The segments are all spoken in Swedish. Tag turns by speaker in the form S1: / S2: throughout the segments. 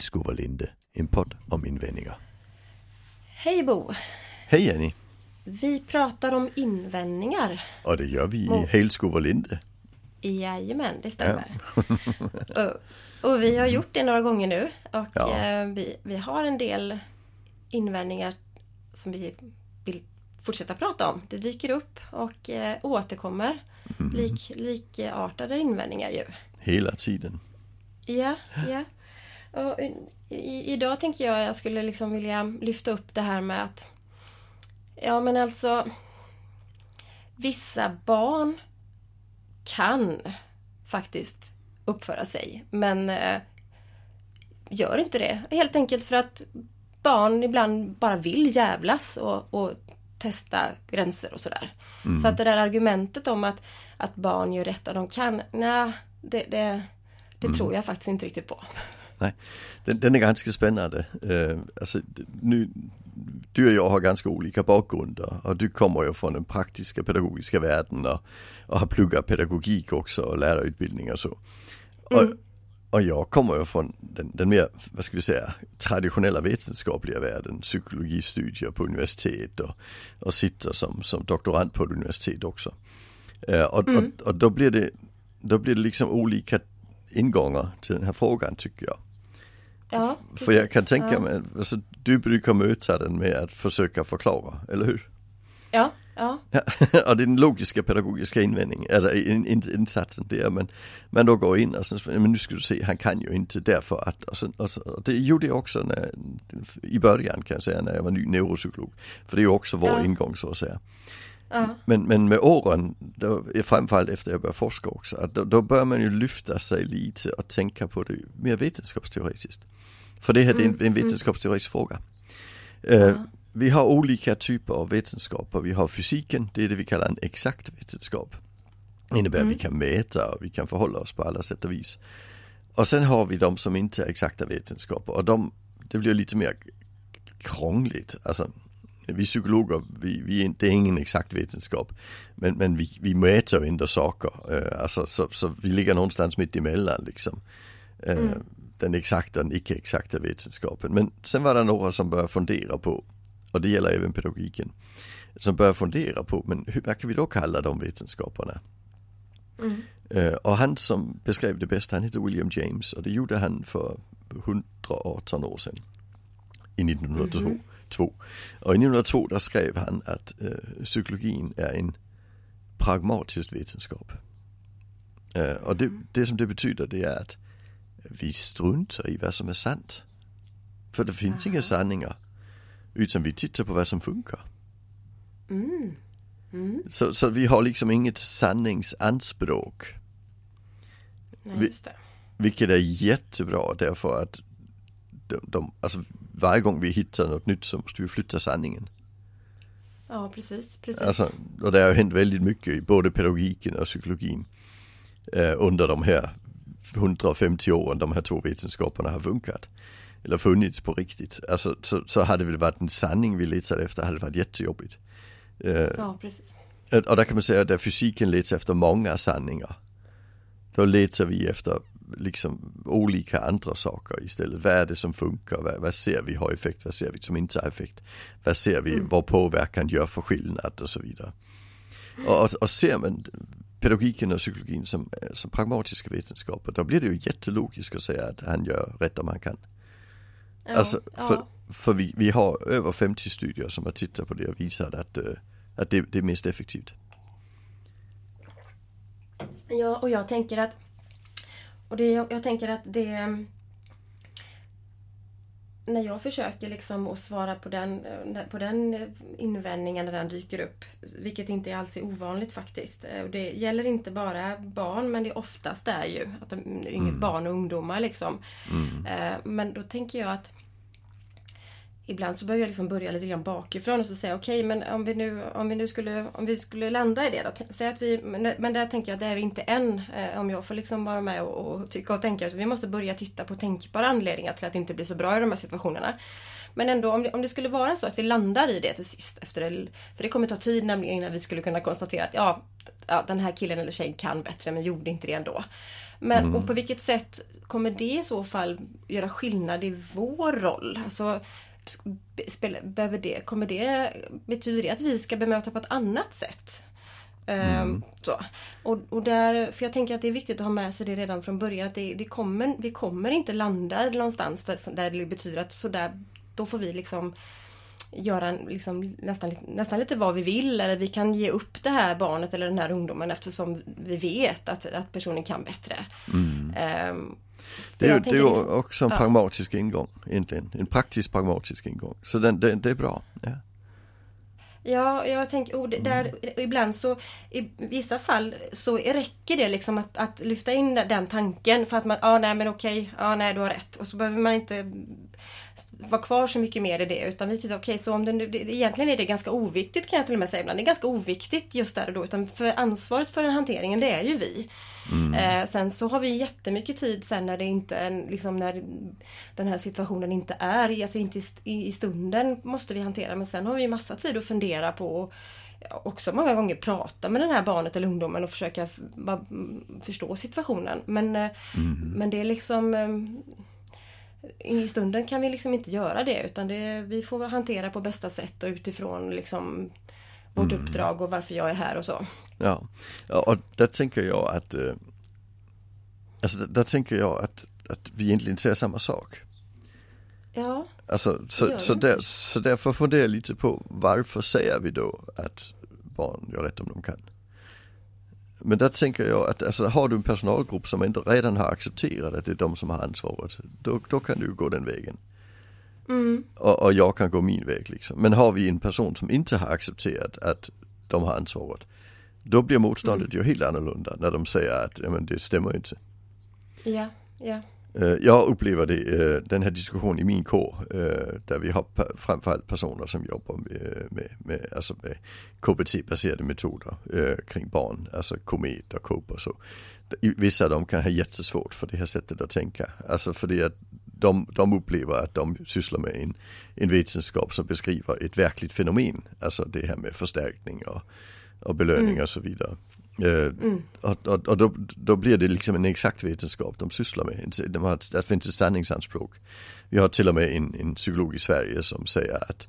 S1: Hällskov och Linde, en podd om invändningar.
S2: Hej Bo!
S1: Hej Jenny!
S2: Vi pratar om invändningar.
S1: Och det gör vi i
S2: Mo-
S1: Hällskov och Linde.
S2: Jajamän, det stämmer. och, och vi har gjort det några gånger nu. Och
S1: Ja.
S2: eh, vi, vi har en del invändningar som vi vill fortsätta prata om. Det dyker upp och eh, återkommer.
S1: Mm.
S2: Lik, likartade invändningar ju.
S1: Hela tiden.
S2: Ja, ja. Och i, idag tänker jag jag skulle liksom vilja lyfta upp det här med att Ja men alltså Vissa barn kan faktiskt uppföra sig men eh, gör inte det. Helt enkelt för att barn ibland bara vill jävlas och, och testa gränser och sådär. Så att det där argumentet om att, att barn gör rätt och de kan, nej, det, det, det tror jag faktiskt inte riktigt på.
S1: Nej, den, den är ganska spännande. Uh, alltså, d- nu, du och jag har ganska olika bakgrunder och du kommer ju från den praktiska pedagogiska världen och, och har pluggat pedagogik också och lärarutbildning och så. Och, och jag kommer ju från den, den mer, vad ska vi säga, traditionella vetenskapliga världen, psykologistudier på universitet och, och sitter som, som doktorand på ett universitet också. Eh, och, och, och då blir det, då blir det liksom olika ingångar till den här frågan tycker jag.
S2: Ja,
S1: För jag kan tänka
S2: ja.
S1: mig, alltså, du brukar möta den med att försöka förklara, eller hur?
S2: Ja, ja,
S1: Ja, den logiska pedagogiska invändningen, eller in, in, insatsen det är men man då går in och så, men nu ska du se, han kan ju inte därför att, och, så, och, och det gjorde jag också när, i början kan jag säga när jag var ny neuropsykolog. För det är ju också vår
S2: Ja.
S1: ingång så att säga.
S2: Ja,
S1: Men, men med åren, då, framförallt efter jag började forska också, att då, då börjar man ju lyfta sig lite och tänka på det mer vetenskapsteoretiskt. För det här det är en, en vetenskapsteoretisk fråga. Eh, vi har olika typer av vetenskaper. Vi har fysiken, det är det vi kallar en exakt vetenskap. Det innebär att vi kan mäta och vi kan förhålla oss på alla sätt och vis. Och sen har vi de som inte är exakta vetenskaper och de, det blir lite mer krångligt. Alltså, vi psykologer, vi, vi det är ingen exakt vetenskap. Men, men vi, vi mäter ju ändå saker. Eh, alltså, så, så vi ligger någonstans mitt emellan liksom. Eh, Den exakta, den icke exakta vetenskapen. Men sen var det några som började fundera på, och det gäller även pedagogiken, som började fundera på, men hur, vad kan vi då kalla de vetenskaperna? Eh, och han som beskrev det bäst, han heter William James och det gjorde han för 118 år sedan. I 1902. Två. Och i 1902 där skrev han att eh, psykologin är en pragmatisk vetenskap. Eh, och det, det som det betyder det är att vi struntar i vad som är sant. För det finns inga sanningar. Utan vi tittar på vad som funkar. Så, så vi har liksom inget sanningsanspråk.
S2: nej,
S1: Vi-. Vilket är jättebra därför att de, de, alltså varje gång vi hittar något nytt så måste vi flytta sanningen.
S2: Ja, precis, precis.
S1: Alltså, och det har ju hänt väldigt mycket i både pedagogiken och psykologin eh, under de här 150 åren de här två vetenskaperna har funkat. Eller funnits på riktigt. Alltså, så, så hade det varit en sanning vi letade efter hade det varit jättejobbigt. Eh,
S2: Ja, precis.
S1: och där kan man säga att där fysiken letar efter många sanningar. Då letar vi efter liksom olika andra saker istället. Vad är det som funkar? Vad, vad ser vi har effekt? Vad ser vi som inte har effekt? Vad ser vi, vad påverkan gör för skillnad och så vidare. Och, och, och ser man pedagogiken och psykologin som, eh, som pragmatiska vetenskaper då blir det ju jättelogiskt att säga att han gör rätt om han kan.
S2: Ja,
S1: Alltså, för,
S2: ja.
S1: för vi, vi har över 50 studier som har tittat på det och visat att, eh, att det, det är mest effektivt.
S2: Ja, och jag tänker att... Och det, jag, jag tänker att det... När jag försöker liksom att svara på den, eh, på den invändningen när den dyker upp, vilket inte alls är ovanligt faktiskt. Eh, Och det gäller inte bara barn, men det är oftast är ju att de, yngre barn och ungdomar liksom. Eh, Men då tänker jag att ibland så behöver jag liksom börja lite grann bakifrån och så säga okej men om vi nu, om vi nu skulle, om vi skulle landa i det då. Säg att vi, men, men där tänker jag att det är vi inte än. Eh, om jag får liksom vara med och, och tycka och tänka. Så vi måste börja titta på tänkbara anledningar till att det inte blir så bra i de här situationerna. Men ändå om det, om det skulle vara så att vi landar i det till sist. Efter det, för det kommer ta tid nämligen innan vi skulle kunna konstatera att ja, ja, den här killen eller tjejen kan bättre men gjorde inte det ändå. Men mm. och på vilket sätt kommer det i så fall göra skillnad i vår roll? Alltså, behöver det, kommer det, betyder det att vi ska bemöta på ett annat sätt? Ehm, mm. Så. Och, och där, för jag tänker att det är viktigt att ha med sig det redan från början. Att det, det kommer, vi kommer inte landa någonstans där, där det betyder att sådär, då får vi liksom göra liksom, nästan, nästan lite vad vi vill eller vi kan ge upp det här barnet eller den här ungdomen eftersom vi vet att, att personen kan bättre. Mm. Um,
S1: det är, ju, det är också en pragmatisk ingång egentligen, en praktisk pragmatisk ingång. Så den, det, det är bra. Ja.
S2: Ja, jag tänker, där, mm. ibland så i vissa fall så räcker det liksom att, att lyfta in den tanken för att man, ja ah, nej men okej, ja ah, nej du har rätt. Och så behöver man inte vara kvar så mycket mer i det utan vi tittar, okej okay, så om det nu, det, egentligen är det ganska oviktigt kan jag till och med säga ibland. Det är ganska oviktigt just där och då utan för ansvaret för den hanteringen det är ju vi. Mm. Eh, sen så har vi jättemycket tid sen när det inte liksom när den här situationen inte är, alltså inte i, i stunden måste vi hantera men sen har vi massa tid att fundera på också många gånger prata med den här barnet eller ungdomen och försöka förstå situationen. Men, eh, mm. men det är liksom eh, i stunden kan vi liksom inte göra det utan det, vi får hantera på bästa sätt och utifrån liksom vårt mm. uppdrag och varför jag är här och så.
S1: Ja, och där tänker jag att äh, Alltså där, tänker jag att, att vi egentligen säger samma sak.
S2: Ja.
S1: Alltså så, så, där, så därför funderar jag lite på varför säger vi då att barn gör rätt om de kan? Men där tänker jag att alltså, har du en personalgrupp som inte redan har accepterat att det är de som har ansvaret, då, då kan du gå den vägen. Mm. Och, och, jag kan gå min väg liksom. Men har vi en person som inte har accepterat att de har ansvaret, då blir motståndet mm. ju helt annorlunda när de säger att ja, men det stämmer inte.
S2: Ja, ja.
S1: Eh, jag upplever det, eh, den här diskussionen i min kår, eh, där vi har framförallt personer som jobbar med, med, med, alltså med KBT-baserade metoder kring barn, alltså komet och COPE och så. Vissa av dem kan ha jättesvårt för det här sättet att tänka. Alltså för det att de, de upplever att de sysslar med en, en vetenskap som beskriver ett verkligt fenomen. Alltså det här med förstärkning och, och belöning mm. och så vidare. Mm. Och, och, och då, då, blir det liksom en exakt vetenskap de sysslar med. De har, det finns ett sanningsanspråk. Vi har till och med en, en psykolog i Sverige som säger att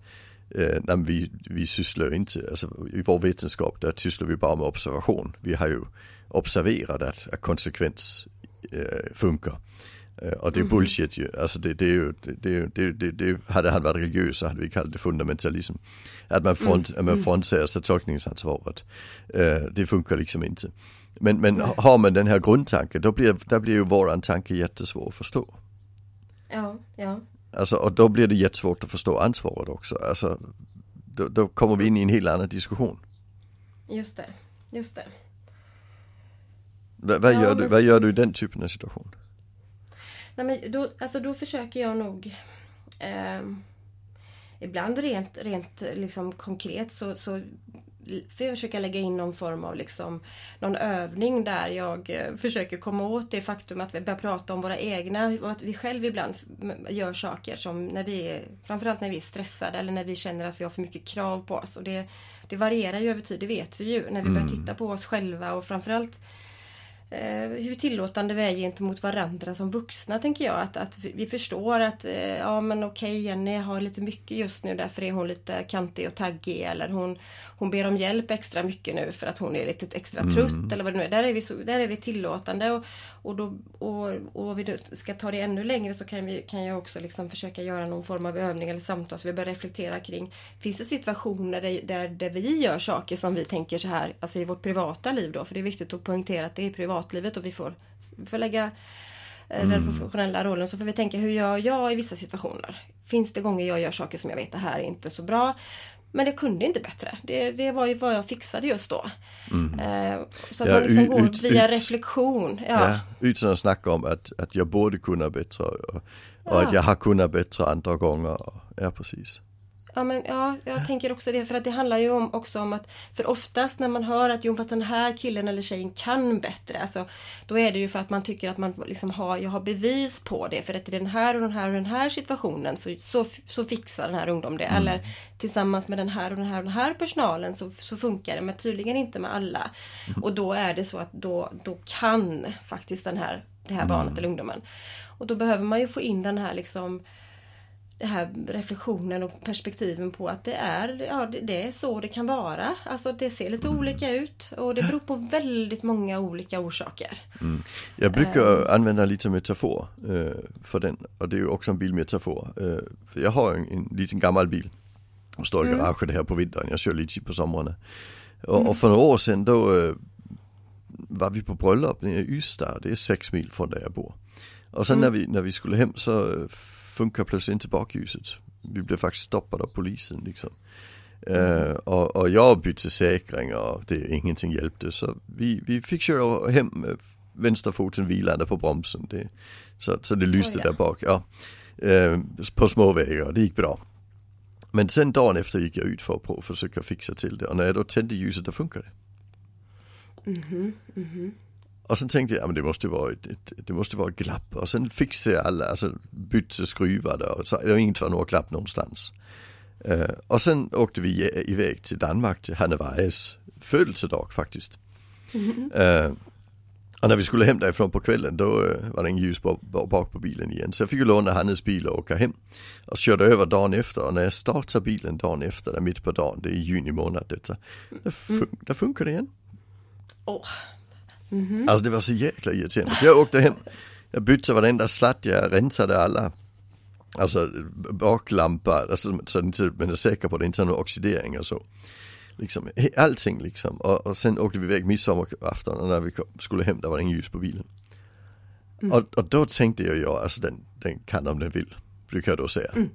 S1: eh, vi, vi sysslar inte, alltså i vår vetenskap där sysslar vi bara med observation. Vi har ju observerat att, att konsekvens eh, funkar. Eh, och det är mm. bullshit ju. Alltså det, det är ju, det, det, det, det, hade han varit religiös så hade vi kallat det fundamentalism. Att man, front, mm. man mm. frånsäger sig tolkningsansvaret. Uh, det funkar liksom inte. Men, men har man den här grundtanken då blir, där blir ju våran tanke jättesvår att förstå.
S2: Ja, ja.
S1: Alltså och då blir det jättesvårt att förstå ansvaret också. Alltså då, då kommer vi in i en helt annan diskussion.
S2: Just det, just det.
S1: V vad, ja, gör du, vad gör du i den typen av situation?
S2: Nej, men då, alltså då försöker jag nog eh, Ibland rent, rent liksom konkret så, så försöker jag lägga in någon form av liksom, någon övning där jag eh, försöker komma åt det faktum att vi börjar prata om våra egna och att vi själva ibland gör saker som när vi är, framförallt när vi är stressade eller när vi känner att vi har för mycket krav på oss. Och det, det varierar ju över tid, det vet vi ju. När vi börjar mm. titta på oss själva och framförallt eh, hur tillåtande vi är gentemot varandra som vuxna tänker jag. Att, att vi förstår att eh, ja men okej Jenny har lite mycket just nu därför är hon lite kantig och taggig eller hon, hon ber om hjälp extra mycket nu för att hon är lite extra trött mm. eller vad det nu är. Där är vi, så, där är vi tillåtande och, och, då, och, och om vi ska ta det ännu längre så kan, vi, kan jag också liksom försöka göra någon form av övning eller samtal så vi börjar reflektera kring Finns det situationer där, där, där vi gör saker som vi tänker så här, alltså i vårt privata liv då, för det är viktigt att poängtera att det är privatlivet och vi får, får lägga eh, mm. den professionella rollen så får vi tänka hur gör jag i vissa situationer? Finns det gånger jag gör saker som jag vet det här är inte så bra? Men det kunde inte bättre. Det, det var ju vad jag fixade just då. Mm. Eh, så att ja, man liksom går ut, via ut, reflektion. Ja. ja,
S1: utan att snacka om att, att jag borde kunna bättre och, och ja. att jag har kunnat bättre andra gånger. Ja, precis.
S2: Ja, men, ja, jag tänker också det. För att det handlar ju om, också om att För oftast när man hör att jo, fast den här killen eller tjejen kan bättre. Alltså, då är det ju för att man tycker att man liksom har, jag har bevis på det. För att i den här och den här och den här situationen så, så, så fixar den här ungdomen det. Mm. Eller tillsammans med den här och den här och den här personalen så, så funkar det. Men tydligen inte med alla. Mm. Och då är det så att då, då kan faktiskt den här, det här barnet mm. eller ungdomen. Och då behöver man ju få in den här liksom det här reflektionen och perspektiven på att det är, ja, det, är så det kan vara. Alltså det ser lite olika ut och det beror på väldigt många olika orsaker.
S1: Mm. Jag brukar uh, använda lite metafor uh, för den och det är ju också en bilmetafor. För jag har en, en liten gammal bil och står i mm. garaget här på vintern, jag kör lite på somrarna. Och, mm. och, för några år sedan då var vi på bröllop nere i Ystad, det är sex mil från där jag bor. Och sen mm. när, vi, när vi skulle hem så funkar plötsligt inte bakljuset. Vi blev faktiskt stoppade av polisen liksom. Uh, och, och, jag bytte säkring och det, ingenting hjälpte så vi, vi fick köra hem med vänsterfoten vilande på bromsen. Det, så, så det lyste oh, ja. där bak. Ja. Uh, på små vägar, det gick bra. Men sen dagen efter gick jag ut för att prova, försöka fixa till det och när jag då tände ljuset då funkade det. Mm -hmm, mm -hmm. Och sen tänkte jag, ja men det måste vara ett, ett det måste vara ett glapp. Och sen fixade jag alla, alltså bytte skruvar och så, det var inte var några glapp någonstans. Uh, och sen åkte vi iväg till Danmark till Hanne Weijes födelsedag faktiskt. Mm. Uh, och när vi skulle hem därifrån på kvällen då uh, var det ingen ljus bak på bilen igen. Så jag fick ju låna Hannes bil och åka hem. Och körde över dagen efter och när jag startade bilen dagen efter, där mitt på dagen, det är juni månad detta. Där, fun mm. där funkar det igen.
S2: Oh.
S1: Mm -hmm. Alltså det var så jäkla irriterande. Så jag åkte hem, jag bytte varenda slatt, jag rensade alla Alltså baklampa, alltså, så att man är säker på att det inte är någon oxidering och så. Liksom, allting liksom. Och, och sen åkte vi iväg midsommarafton och när vi kom, skulle hem, där var det ingen ljus på bilen. Mm. Och, och, då tänkte jag, ja alltså den, den kan om den vill, brukar jag då säga. Mm.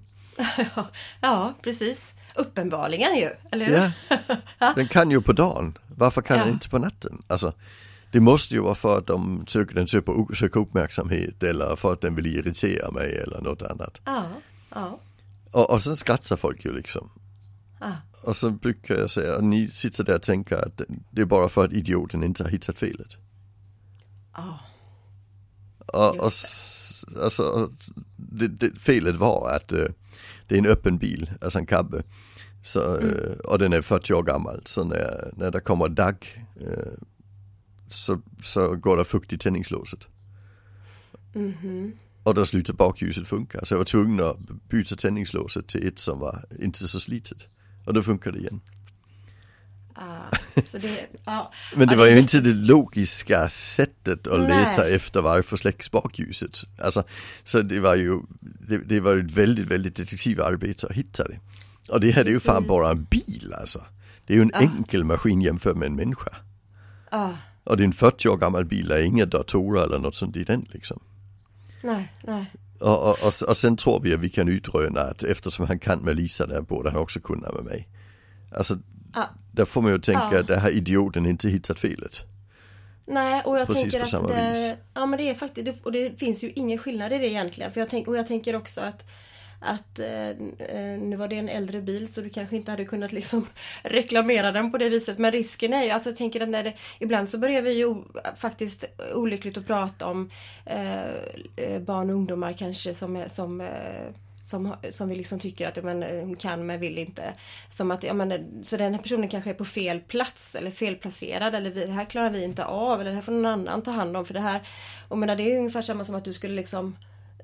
S2: ja, precis. Uppenbarligen ju, eller hur?
S1: Ja, den kan ju på dagen. Varför kan ja. den inte på natten? Alltså, det måste ju vara för att de söker, den söker, söker uppmärksamhet eller för att den vill irritera mig eller något annat.
S2: Ja, ja.
S1: Och, och sen skrattar folk ju liksom. Ja. Och så brukar jag säga, ni sitter där och tänker att det är bara för att idioten inte har hittat felet.
S2: Ja.
S1: Och, och alltså, det, det, felet var att uh, det är en öppen bil, alltså en cabbe. Så, mm. uh, och den är 40 år gammal, så när, när det kommer dagg uh, så, så går det fukt i tändningslåset.
S2: Mm -hmm.
S1: Och då slutar bakljuset funka. Så jag var tvungen att byta tändningslåset till ett som var inte så slitet. Och då funkar det igen.
S2: Ah, det, ah,
S1: Men det var ju inte det logiska sättet att nej. leta efter varför släcks bakljuset. Alltså, så det var ju, det, det var ett väldigt, väldigt detektivarbete att hitta det. Och det här är ju fan bara en bil alltså. Det är ju en ah. enkel maskin jämfört med en människa.
S2: Ah.
S1: Och det är en 40 år gammal bil, det är inga datorer eller något sånt i den liksom.
S2: Nej, nej.
S1: Och, och, och, och sen tror vi att vi kan utröna att eftersom han kan med Lisa där borde han också kunna med mig. Alltså, ah. där får man ju tänka ah. att det här idioten inte hittat felet.
S2: Nej, och jag Precis tänker att samma det, vis. Ja men det är faktiskt, och det finns ju ingen skillnad i det egentligen. För jag tänk, och jag tänker också att att eh, eh, nu var det en äldre bil så du kanske inte hade kunnat liksom reklamera den på det viset. Men risken är ju, alltså jag tänker att när det, ibland så börjar vi ju faktiskt olyckligt att prata om eh, eh barn och ungdomar kanske som, som eh, som, som vi liksom tycker att men, hon kan men vill inte. Som att, ja, men, så den här personen kanske är på fel plats eller felplacerad eller vi, det här klarar vi inte av eller det här får någon annan ta hand om för det här. Och menar, det är ungefär samma som att du skulle liksom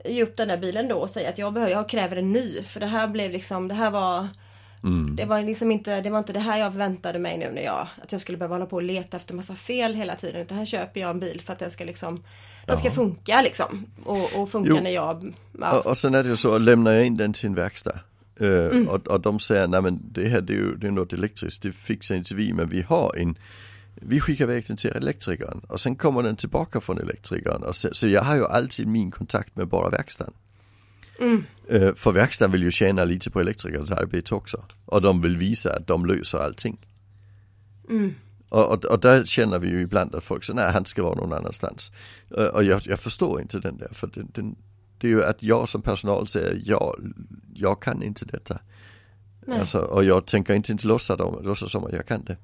S2: ge upp den där bilen då och säga att jag, behöver, jag kräver en ny. För det här blev liksom, det här var mm. Det var liksom inte, det var inte det här jag förväntade mig nu när jag, att jag skulle behöva hålla på och leta efter massa fel hela tiden. Utan här köper jag en bil för att den ska liksom den ska funka liksom. Och, och funka jo. när jag...
S1: Ja. Och, och sen är det ju så, lämnar jag in den till en verkstad. Uh, mm. och, och de säger, nej men det här det är ju det är något elektriskt, det fixar inte vi men vi har en vi skickar iväg den till elektrikern och sen kommer den tillbaka från elektrikern. Och så, så jag har ju alltid min kontakt med bara verkstaden.
S2: Mm.
S1: Uh, för verkstaden vill ju tjäna lite på elektrikerns arbete också. Och de vill visa att de löser allting.
S2: Mm.
S1: Och, och, och, där känner vi ju ibland att folk säger, nej han ska vara någon annanstans. Uh, och jag, jag, förstår inte den där, för den, den, det är ju att jag som personal säger, ja, jag kan inte detta. Alltså, och jag tänker inte ens låtsas, låtsas som att jag kan det.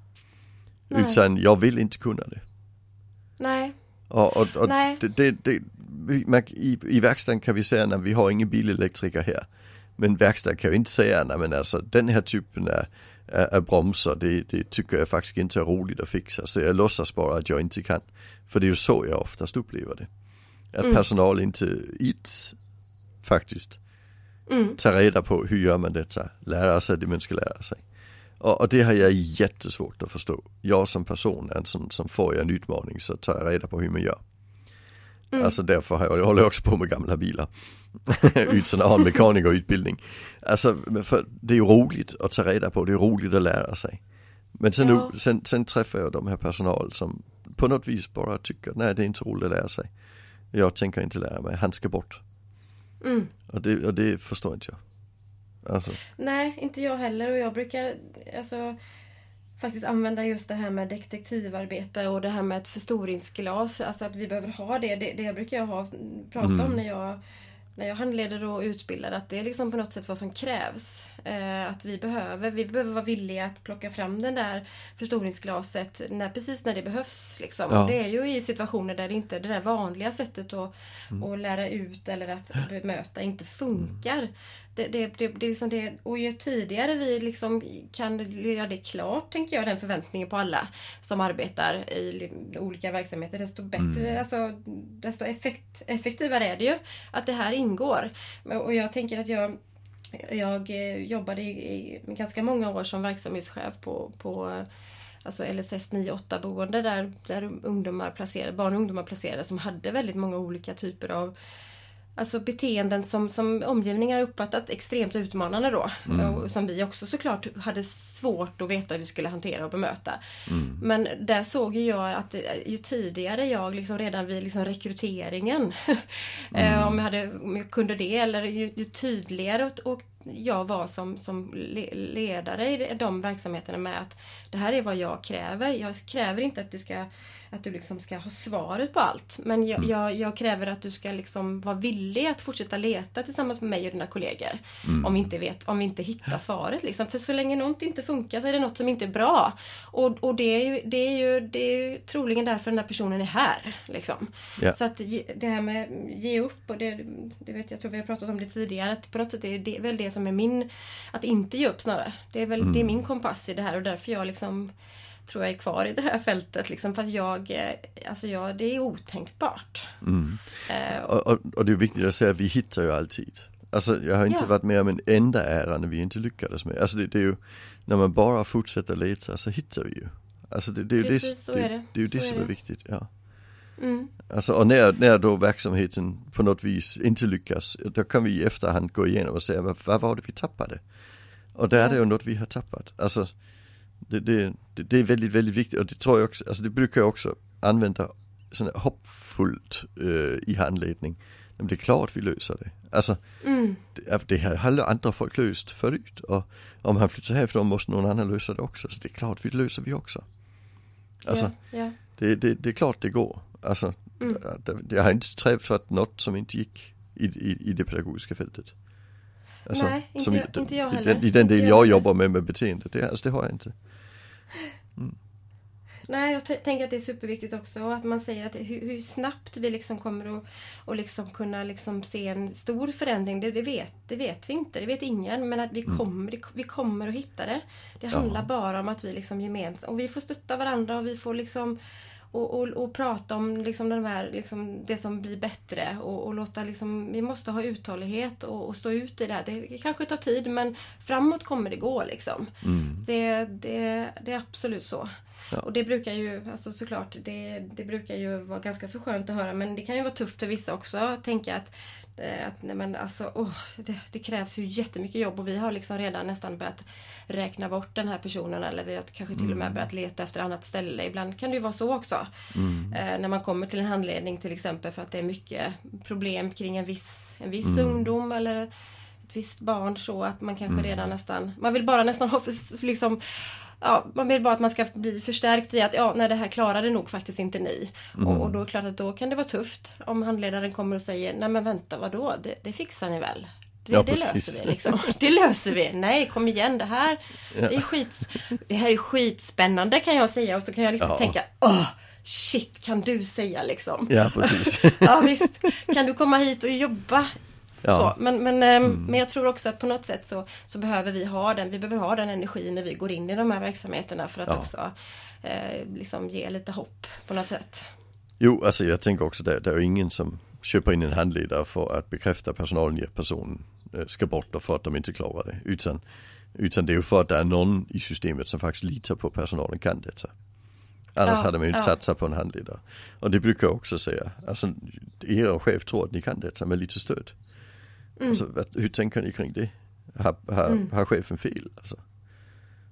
S2: Nej.
S1: Utan jag vill inte kunna det.
S2: Nej.
S1: Och, och, och
S2: Nej.
S1: det, det, det, i, I verkstaden kan vi säga att vi har ingen bilelektriker här. Men verkstaden kan ju inte säga att men alltså, den här typen av, av, bromsar, det, det tycker jag faktiskt inte är roligt att fixa. Så jag låtsas bara att jag inte kan. För det är ju så jag oftast upplever det. Att
S2: Mm.
S1: personal inte ids faktiskt
S2: Mm.
S1: ta reda på hur gör man detta, lära sig det man ska lära sig. Och, och det har jag jättesvårt att förstå. Jag som person är en sån som får jag en utmaning så tar jag reda på hur man gör.
S2: Mm.
S1: Alltså därför har jag, jag håller också på med gamla bilar. Utan att ha en mekanikerutbildning. Alltså det är ju roligt att ta reda på, det är roligt att lära sig. Men sen,
S2: Ja.
S1: nu, sen, sen träffar jag de här personal som på något vis bara tycker, nej det är inte roligt att lära sig. Jag tänker inte lära mig, han ska bort.
S2: Mm.
S1: Och det, och det förstår inte jag. Alltså,
S2: Nej, inte jag heller och jag brukar alltså faktiskt använda just det här med detektivarbete och det här med ett förstoringsglas. Alltså att vi behöver ha det. Det, det brukar jag ha, prata
S1: Mm.
S2: om när jag, när jag handleder och utbildar. Att det är liksom på något sätt vad som krävs. Eh, att vi behöver, vi behöver vara villiga att plocka fram den där förstoringsglaset när, precis när det behövs. Liksom.
S1: Ja.
S2: Det är ju i situationer där det inte det där vanliga sättet att,
S1: Mm.
S2: att lära ut eller att bemöta inte funkar. Det, det, det, det är liksom det, och ju tidigare vi liksom kan göra det klart, tänker jag, den förväntningen på alla som arbetar i li- olika verksamheter, desto bättre, alltså, desto effekt, effektivare är det ju att det här ingår. Och jag tänker att jag jag eh, jobbade i, i ganska många år som verksamhetschef på, på alltså LSS 9-8 boende där, där ungdomar placerade, barn och ungdomar placerades som hade väldigt många olika typer av Alltså beteenden som, som omgivningar uppfattat extremt utmanande då. Och som vi också såklart hade svårt att veta hur vi skulle hantera och bemöta. Men där såg jag att eh, ju tidigare jag liksom redan vid liksom rekryteringen, eh, om, jag hade, om jag kunde det, eller ju, ju tydligare och, och jag var som, som le, ledare i de verksamheterna med att det här är vad jag kräver. Jag kräver inte att du ska att du liksom ska ha svaret på allt. Men jag, jag, jag kräver att du ska liksom vara villig att fortsätta leta tillsammans med mig och dina kollegor. Om, vi inte vet, om vi inte hittar svaret. Liksom. För så länge något inte funkar så är det något som inte är bra. Och, och det, är ju, det, är ju, det är ju troligen därför den här personen är här. Liksom.
S1: Ja.
S2: Så att det här med ge upp, och det, det vet jag tror vi har pratat om det tidigare, att på något sätt är det väl det som är min, att inte ge upp snarare. Det är väl det är min kompass i det här och därför jag liksom tror jag är kvar i det här fältet. Liksom, för att jag, eh, alltså jag, det är otänkbart. Eh, och,
S1: och, och, och det är viktigt att säga att vi hittar ju alltid. Alltså jag har inte
S2: Ja.
S1: varit med om en enda ära när vi inte lyckades med. Alltså det, det är ju, när man bara fortsätter leta så hittar vi ju. Alltså det, det är ju
S2: Precis,
S1: det,
S2: är det.
S1: det, är ju det
S2: Så
S1: som
S2: är
S1: är viktigt. Ja.
S2: mm,
S1: Alltså, och när, när då verksamheten på något vis inte lyckas, då kan vi i efterhand gå igenom och säga vad, vad var det vi tappade? Och där är det ju något vi har tappat. Alltså, det, det, det, är väldigt, väldigt viktigt och det tror jag också, alltså det brukar jag också använda sån här hoppfullt eh, i handledning. Men det är klart vi löser det. Alltså,
S2: mm,
S1: det, det här har andra folk löst förut och om han flyttar härifrån måste någon annan lösa det också. Så det är klart vi löser vi också. Alltså,
S2: ja, ja.
S1: det, det, det är klart det går. Alltså,
S2: Mm.
S1: jag har inte träffat något som inte gick i, i, i det pedagogiska fältet. Alltså,
S2: Nej, inte jag-
S1: i,
S2: inte jag
S1: i
S2: heller.
S1: den, I den del
S2: jag
S1: jag jobbar med med beteende, det, alltså, det har jag inte.
S2: Nej, jag tänker att det är superviktigt också att man säger att hur, hur snabbt vi liksom kommer att och liksom kunna liksom se en stor förändring, det, det, vet, det vet vi inte, det vet ingen. Men att vi, kommer, det- vi kommer att hitta det. Det handlar bara om att vi liksom gemensamt, och vi får stötta varandra och vi får liksom och, och, och prata om liksom de här, liksom det som blir bättre och, och låta liksom, vi måste ha uthållighet och, och stå ut i det här. Det kanske tar tid men framåt kommer det gå liksom. Det, det, det är absolut så.
S1: Ja.
S2: Och det brukar ju, alltså såklart, det, det brukar ju vara ganska så skönt att höra men det kan ju vara tufft för vissa också att tänka att att nej men alltså, åh, det, det krävs ju jättemycket jobb och vi har liksom redan nästan börjat räkna bort den här personen eller vi har kanske till och med börjat leta efter annat ställe. Ibland kan det ju vara så också. Eh, när man kommer till en handledning till exempel för att det är mycket problem kring en viss, en viss ungdom eller ett visst barn så att man kanske redan nästan, man vill bara nästan ha liksom Ja, man vill bara att man ska bli förstärkt i att ja, nej, det här klarade nog faktiskt inte ni. Och, och då är det klart att då kan det vara tufft om handledaren kommer och säger nej men vänta vadå, det, det fixar ni väl? Det,
S1: Ja,
S2: det löser vi liksom. Det löser vi. Nej, kom igen. Det här,
S1: Ja.
S2: det är, skit, det här är skitspännande kan jag säga. Och så kan jag liksom
S1: Ja.
S2: tänka, åh, shit kan du säga liksom.
S1: Ja, precis.
S2: Ja visst, kan du komma hit och jobba?
S1: Ja. Mm.
S2: Så, men, men, ehm, men jag tror också att på något sätt så, så behöver vi ha den, vi behöver ha den energin när vi går in i de här verksamheterna för att
S1: Ja.
S2: också eh, liksom ge lite hopp på något sätt.
S1: Jo, alltså jag tänker också det, det är ju ingen som köper in en handledare för att bekräfta personalen i att personen eh, ska bort och för att de inte klarar det. Utan, utan det är ju för att det är någon i systemet som faktiskt litar på personalen kan detta. Annars
S2: Ja,
S1: hade man ju inte
S2: ja.
S1: satsat på en handledare. Och det brukar jag också säga. Alltså, er chef tror att ni kan detta med lite stöd.
S2: Mm.
S1: Alltså, hur tänker ni kring det? Har, har, har chefen fel? Alltså?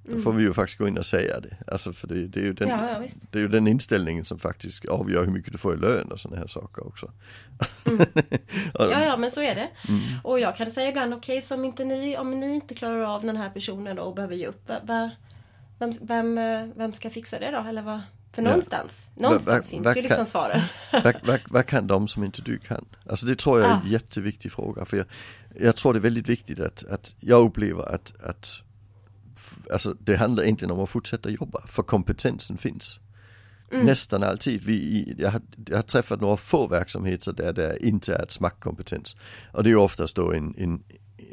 S1: Då får vi ju faktiskt gå in och säga det. Alltså för det, det är ju den,
S2: Mm. Ja, ja,
S1: det är ju den inställningen som faktiskt avgör hur mycket du får i lön och sådana här saker också. Och-
S2: Ja, ja, men så är det.
S1: Mm.
S2: Och jag kan säga ibland, okej, så om inte ni, om ni inte klarar av den här personen då och behöver ge upp, vem, vem, eh, vem ska fixa det då? Eller vad? För
S1: Ja.
S2: någonstans, någonstans
S1: Va-
S2: finns
S1: va-
S2: ju liksom
S1: kan-
S2: svaren.
S1: vad, kan de som inte du kan? Alltså det tror jag är en
S2: Ja.
S1: jätteviktig fråga. För jag, jag tror det är väldigt viktigt att, att jag upplever att, att alltså det handlar egentligen om att fortsätta jobba. För kompetensen finns. Nästan alltid. Vi, jag, har, jag har träffat några få verksamheter där det inte är ett smackkompetens. Och det är oftast då en, en,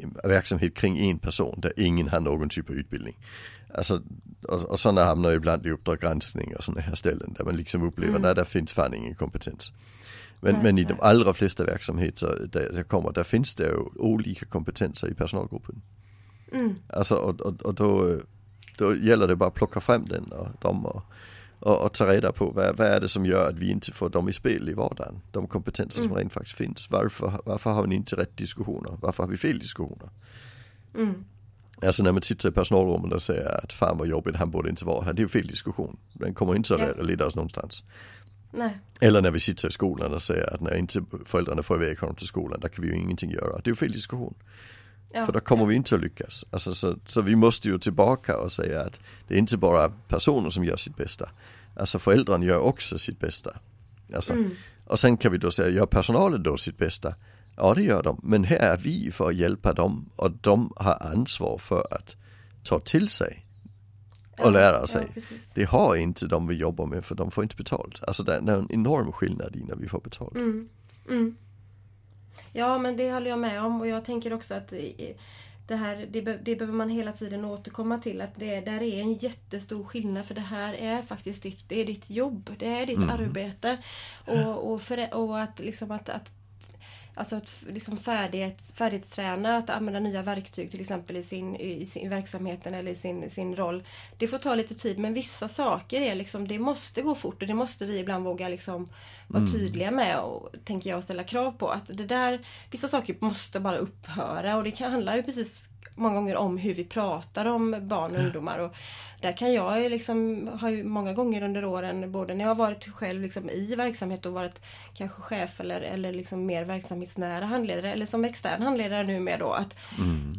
S1: en verksamhet kring en person där ingen har någon typ av utbildning. Alltså, och, och sådana hamnar ibland i Uppdrag granskning och sådana här ställen där man liksom upplever, nej där finns fan ingen kompetens. Men,
S2: Nej,
S1: men i de allra flesta verksamheter där jag kommer, där finns det ju olika kompetenser i personalgruppen.
S2: Mm.
S1: Alltså och, och, och då, då gäller det bara att plocka fram den och dem och, och, och ta reda på vad, vad är det som gör att vi inte får dem i spel i vardagen. De kompetenser som rent faktiskt finns. Varför, varför har vi inte rätt diskussioner? Varför har vi fel diskussioner?
S2: Mm.
S1: Alltså när man sitter i personalrummet och säger att fan vad jobbigt, han borde inte vara här. Det är fel diskussion. Den kommer inte
S2: Ja.
S1: att leda oss någonstans.
S2: Nej.
S1: Eller när vi sitter i skolan och säger att när inte föräldrarna får iväg honom till skolan, där kan vi ju ingenting göra. Det är ju fel diskussion.
S2: Ja.
S1: För då kommer vi inte att lyckas. Alltså, så, så vi måste ju tillbaka och säga att det är inte bara personer som gör sitt bästa. Alltså föräldrarna gör också sitt bästa. Alltså,
S2: Mm.
S1: Och sen kan vi då säga, gör personalen då sitt bästa? Ja det gör de, men här är vi för att hjälpa dem och de har ansvar för att ta till sig och lära sig.
S2: Ja.
S1: Det har inte de vi jobbar med för de får inte betalt. Alltså det är en enorm skillnad i när vi får betalt.
S2: Mm. Mm. Ja men det håller jag med om och jag tänker också att i- det här det, det behöver man hela tiden återkomma till att det där är en jättestor skillnad för det här är faktiskt ditt, det är ditt jobb, det är ditt arbete. Och, och, för, och att liksom att, att Alltså att liksom färdighet, färdighetsträna, att använda nya verktyg till exempel i sin, i sin verksamheten eller i sin, sin roll. Det får ta lite tid men vissa saker är liksom, det måste gå fort och det måste vi ibland våga liksom vara tydliga med och tänker jag ställa krav på. Att det där, vissa saker måste bara upphöra och det kan handla ju precis många gånger om hur vi pratar om barn och ungdomar. Och där kan jag ju liksom, har ju många gånger under åren, både när jag har varit själv liksom i verksamhet och varit kanske chef eller, eller liksom mer verksamhetsnära handledare eller som extern handledare nu med då att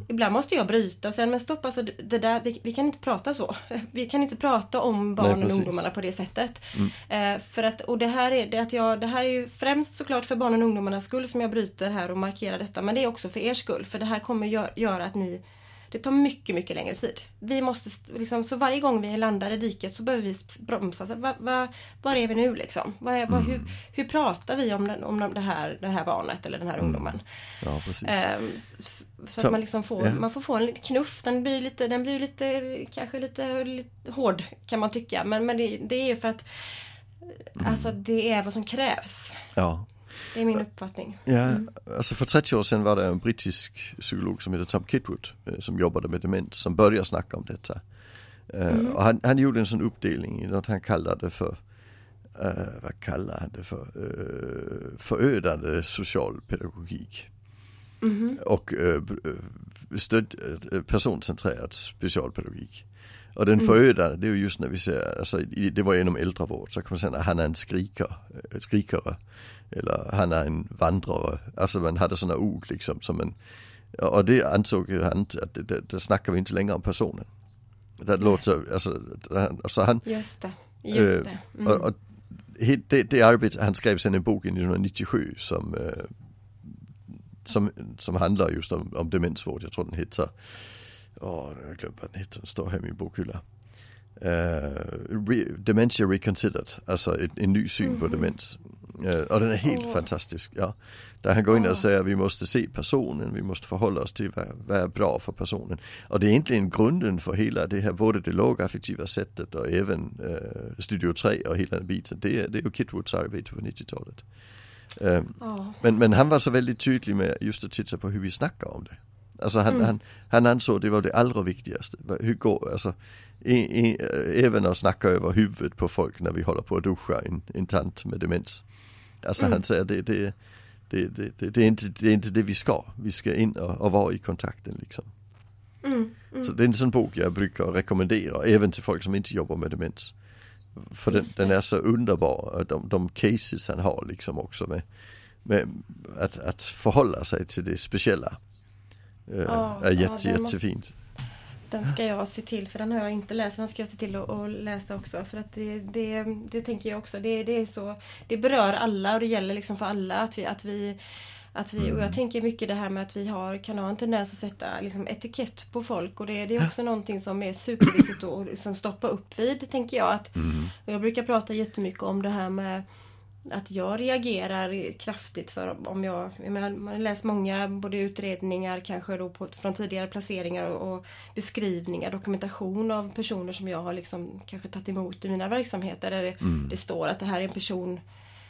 S2: ibland måste jag bryta och säga men stopp alltså det där, vi, vi kan inte prata så. Vi kan inte prata om barnen och ungdomarna på det sättet. Eh, för att, och det här, är, det, att jag, det här är ju främst såklart för barnen och ungdomarnas skull som jag bryter här och markerar detta. Men det är också för er skull. För det här kommer gör, göra att ni det tar mycket, mycket längre tid. Vi måste, st- liksom, så varje gång vi landar i diket så behöver vi bromsa. Så, va, va, var är vi nu liksom? Vad är, vad, hur, hur pratar vi om, den, om det, här, det här barnet eller den här ungdomen?
S1: Ja precis.
S2: Ehm, s- s- så
S1: Så-
S2: att man liksom får,
S1: ja.
S2: man får få en knuff. Den blir lite, den blir lite, kanske lite, lite hård kan man tycka. Men, men det, det är för att
S1: Mm.
S2: Alltså det är vad som krävs.
S1: Ja.
S2: Det är min uppfattning.
S1: Ja, alltså för 30 år sedan var det en brittisk psykolog som heter Tom Kitwood eh, som jobbade med demens som började snacka om detta. Eh, Och han, han gjorde en sån uppdelning i något han kallade för, eh, vad kallar han det för, uh, förödande socialpedagogik. Och uh, stöd, eh, personcentrerad specialpedagogik. Och den förödande, det är ju just när vi ser, alltså det var inom äldrevård, så kan man säga att han är en skriker, skrikare. Eller han är en vandrare. Alltså man hade sådana ord liksom som en, och det ansåg han att det, det, det snackar vi inte längre om personen. Det låter, alltså, han, alltså han,
S2: Just det. Just
S1: Eh,
S2: det. Mm.
S1: och, och det, det arbete, han skrev sen en bok i 1997 som, eh, som, som handlar just om, om demensvård. Jag tror den heter, åh, jag har glömt vad den heter, den står här i min bokhylla. Uh, re, Dementia Reconsidered, alltså en, en ny syn mm. på demens. Uh, och den är helt oh. fantastisk. Ja. Där han går in och säger att vi måste se personen, vi måste förhålla oss till vad, vad är bra för personen. Och det är egentligen grunden för hela det här, både det lågaffektiva sättet och även uh, Studio 3 och hela den biten. Det är, det är ju Kitwoods arbete på 90-talet. Uh, oh. men, men han var så väldigt tydlig med just att titta på hur vi snackar om det. Alltså han, mm. han, han ansåg det var det allra viktigaste. Hur går, alltså, i, i, även att snacka över huvudet på folk när vi håller på att duscha en, en tant med demens. Alltså mm. han säger det, det, det, det, det, är inte, det är inte det vi ska. Vi ska in och, och vara i kontakten liksom. Mm. Mm. Så det är en sån bok jag brukar rekommendera även till folk som inte jobbar med demens. För den, den, är så underbar, de, de cases han har liksom också med, med att, att förhålla sig till det speciella. Oh, är jätte, ja, jättefint.
S2: Den ska jag se till, för den har jag inte läst. Den ska jag se till att, läsa också. För att det, det, det tänker jag också. Det, det, är så, det berör alla och det gäller liksom för alla att vi, att vi att vi, och jag mm. tänker mycket det här med att vi har, kan ha en tendens att sätta liksom, etikett på folk och det, det är också någonting som är superviktigt att liksom, stoppa upp vid, tänker jag. Att, mm. Jag brukar prata jättemycket om det här med att jag reagerar kraftigt för om jag, man har läst många både utredningar kanske då på, från tidigare placeringar och, och, beskrivningar, dokumentation av personer som jag har liksom kanske tagit emot i mina verksamheter där det, mm. det står att det här är en person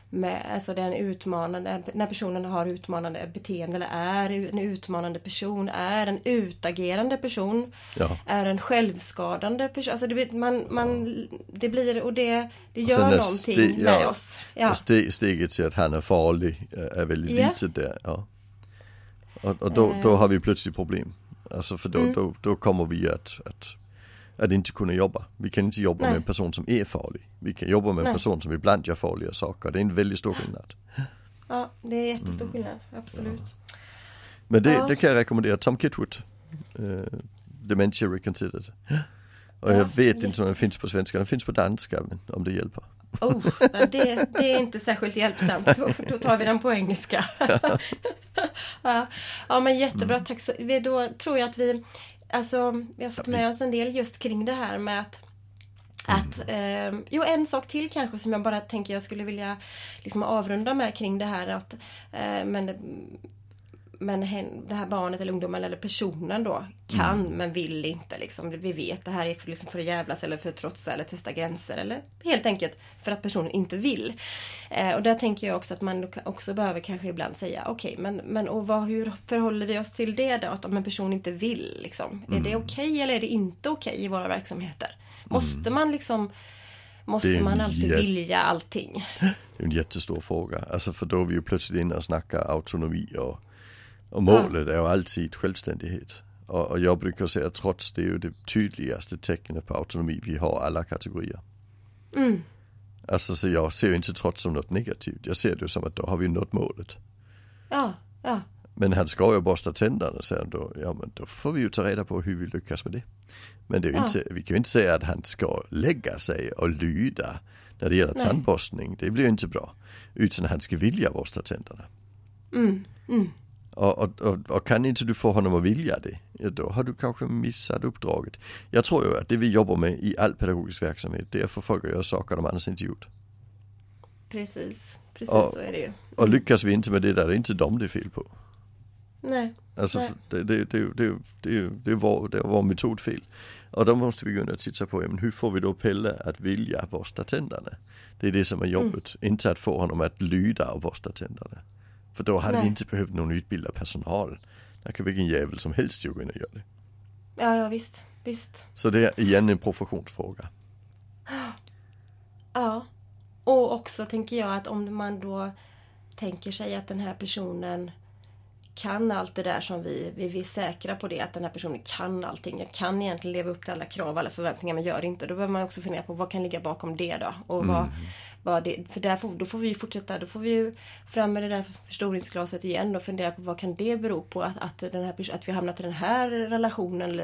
S2: med, alltså den utmanande, när personen har utmanande beteende eller är en utmanande person, är en utagerande person, ja. är en självskadande person. Alltså det, man, man, det blir, och det, det gör någonting steg, med ja, oss.
S1: Ja. Steg, steget till att han är farlig eh, är väldigt yeah. litet där. Ja. Och, och då, då har vi plötsligt problem. Alltså för då, mm. då, då kommer vi att, att att inte kunna jobba. Vi kan inte jobba Nej. med en person som är farlig. Vi kan jobba med en Nej. person som ibland gör farliga saker. Det är en väldigt stor skillnad.
S2: Ja, det är jättestor skillnad, absolut. Ja.
S1: Men det, ja. det, kan jag rekommendera, Tom Kitwood. Uh, Dementia Reconsidered. Och ja, jag vet inte om den finns på svenska, den finns på danska om det hjälper.
S2: Oh, det, det är inte särskilt hjälpsamt, då, då tar vi den på engelska. ja. ja men jättebra, tack så Då tror jag att vi Alltså, vi har fått med oss en del just kring det här med att att, eh, jo en sak till kanske som jag bara tänker jag skulle vilja liksom avrunda med kring det här att eh, men men det här barnet eller ungdomen eller personen då kan mm. men vill inte. Liksom. Vi vet det här är för, liksom för att jävlas eller för att trotsa eller testa gränser. Eller helt enkelt för att personen inte vill. Eh, och där tänker jag också att man också behöver kanske ibland säga okej okay, men, men och vad, hur förhåller vi oss till det då? Att om en person inte vill. Liksom. Mm. Är det mm. okej okay, eller är det inte okej okay i våra verksamheter? Måste mm. man liksom Måste man alltid vilja allting?
S1: Det är en jättestor fråga. Alltså för då är vi ju plötsligt inne och snackar autonomi och och målet är ju alltid självständighet. Och, och jag brukar säga att trots det är ju det tydligaste tecknet på autonomi vi har alla kategorier. Mm. Alltså så jag ser ju inte trots som något negativt. Jag ser det som att då har vi nått målet.
S2: Ja, ja.
S1: Men han ska ju borsta tänderna säger han då. Ja men då får vi ju ta reda på hur vi lyckas med det. Men det är ja. inte, vi kan ju inte säga att han ska lägga sig och lyda när det gäller Nej. tandborstning. Det blir ju inte bra. Utan han ska vilja borsta tänderna. Mm, mm. Och, och, och, och, kan inte du få honom att vilja det, ja, då har du kanske missat uppdraget. Jag tror ju att det vi jobbar med i all pedagogisk verksamhet, det är att få folk att göra saker de annars inte gjort.
S2: Precis, precis och, så är det ju.
S1: Och lyckas vi inte med det där, det är inte dem det är fel på.
S2: Nej.
S1: Alltså
S2: Nej.
S1: Det, det, det, det, det, det, är vår, det är vår metod fel. Och då måste vi gå in och titta på, men hur får vi då Pelle att vilja borsta tänderna? Det är det som är jobbet, mm. inte att få honom att lyda och borsta tänderna. För då hade Nej. vi inte behövt någon utbildad personal. Där kan vilken jävel som helst ju gå in och göra det.
S2: Ja, ja visst, visst.
S1: Så det är igen en professionsfråga.
S2: Ja. Och också tänker jag att om man då tänker sig att den här personen kan allt det där som vi, vi är säkra på det att den här personen kan allting. Jag kan egentligen leva upp till alla krav, alla förväntningar men gör inte. Då behöver man också fundera på vad kan ligga bakom det då? Och mm. Vad, det, för där får, då får vi fortsätta, då får vi ju fram med det där förstoringsglaset igen och fundera på vad kan det bero på att, att, den här, att vi hamnat i den här relationen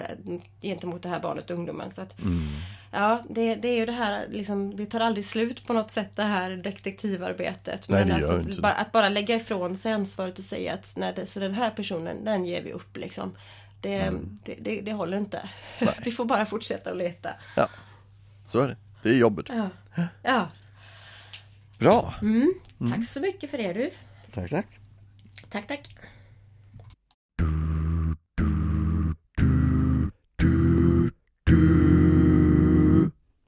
S2: gentemot det här barnet och ungdomen. Så att, mm. Ja, det, det är ju det här liksom, det tar aldrig slut på något sätt det här detektivarbetet.
S1: Nej,
S2: Men
S1: det gör
S2: alltså,
S1: inte.
S2: att bara lägga ifrån sig ansvaret och säga att nej, det, så den här personen, den ger vi upp liksom. Det,
S1: Mm.
S2: det, det, det håller inte. vi får bara fortsätta att leta.
S1: Ja, så är det. Det är jobbet.
S2: Ja, ja.
S1: Bra!
S2: Mm. Tack så mycket för det du.
S1: Tack, tack.
S2: Tack, tack.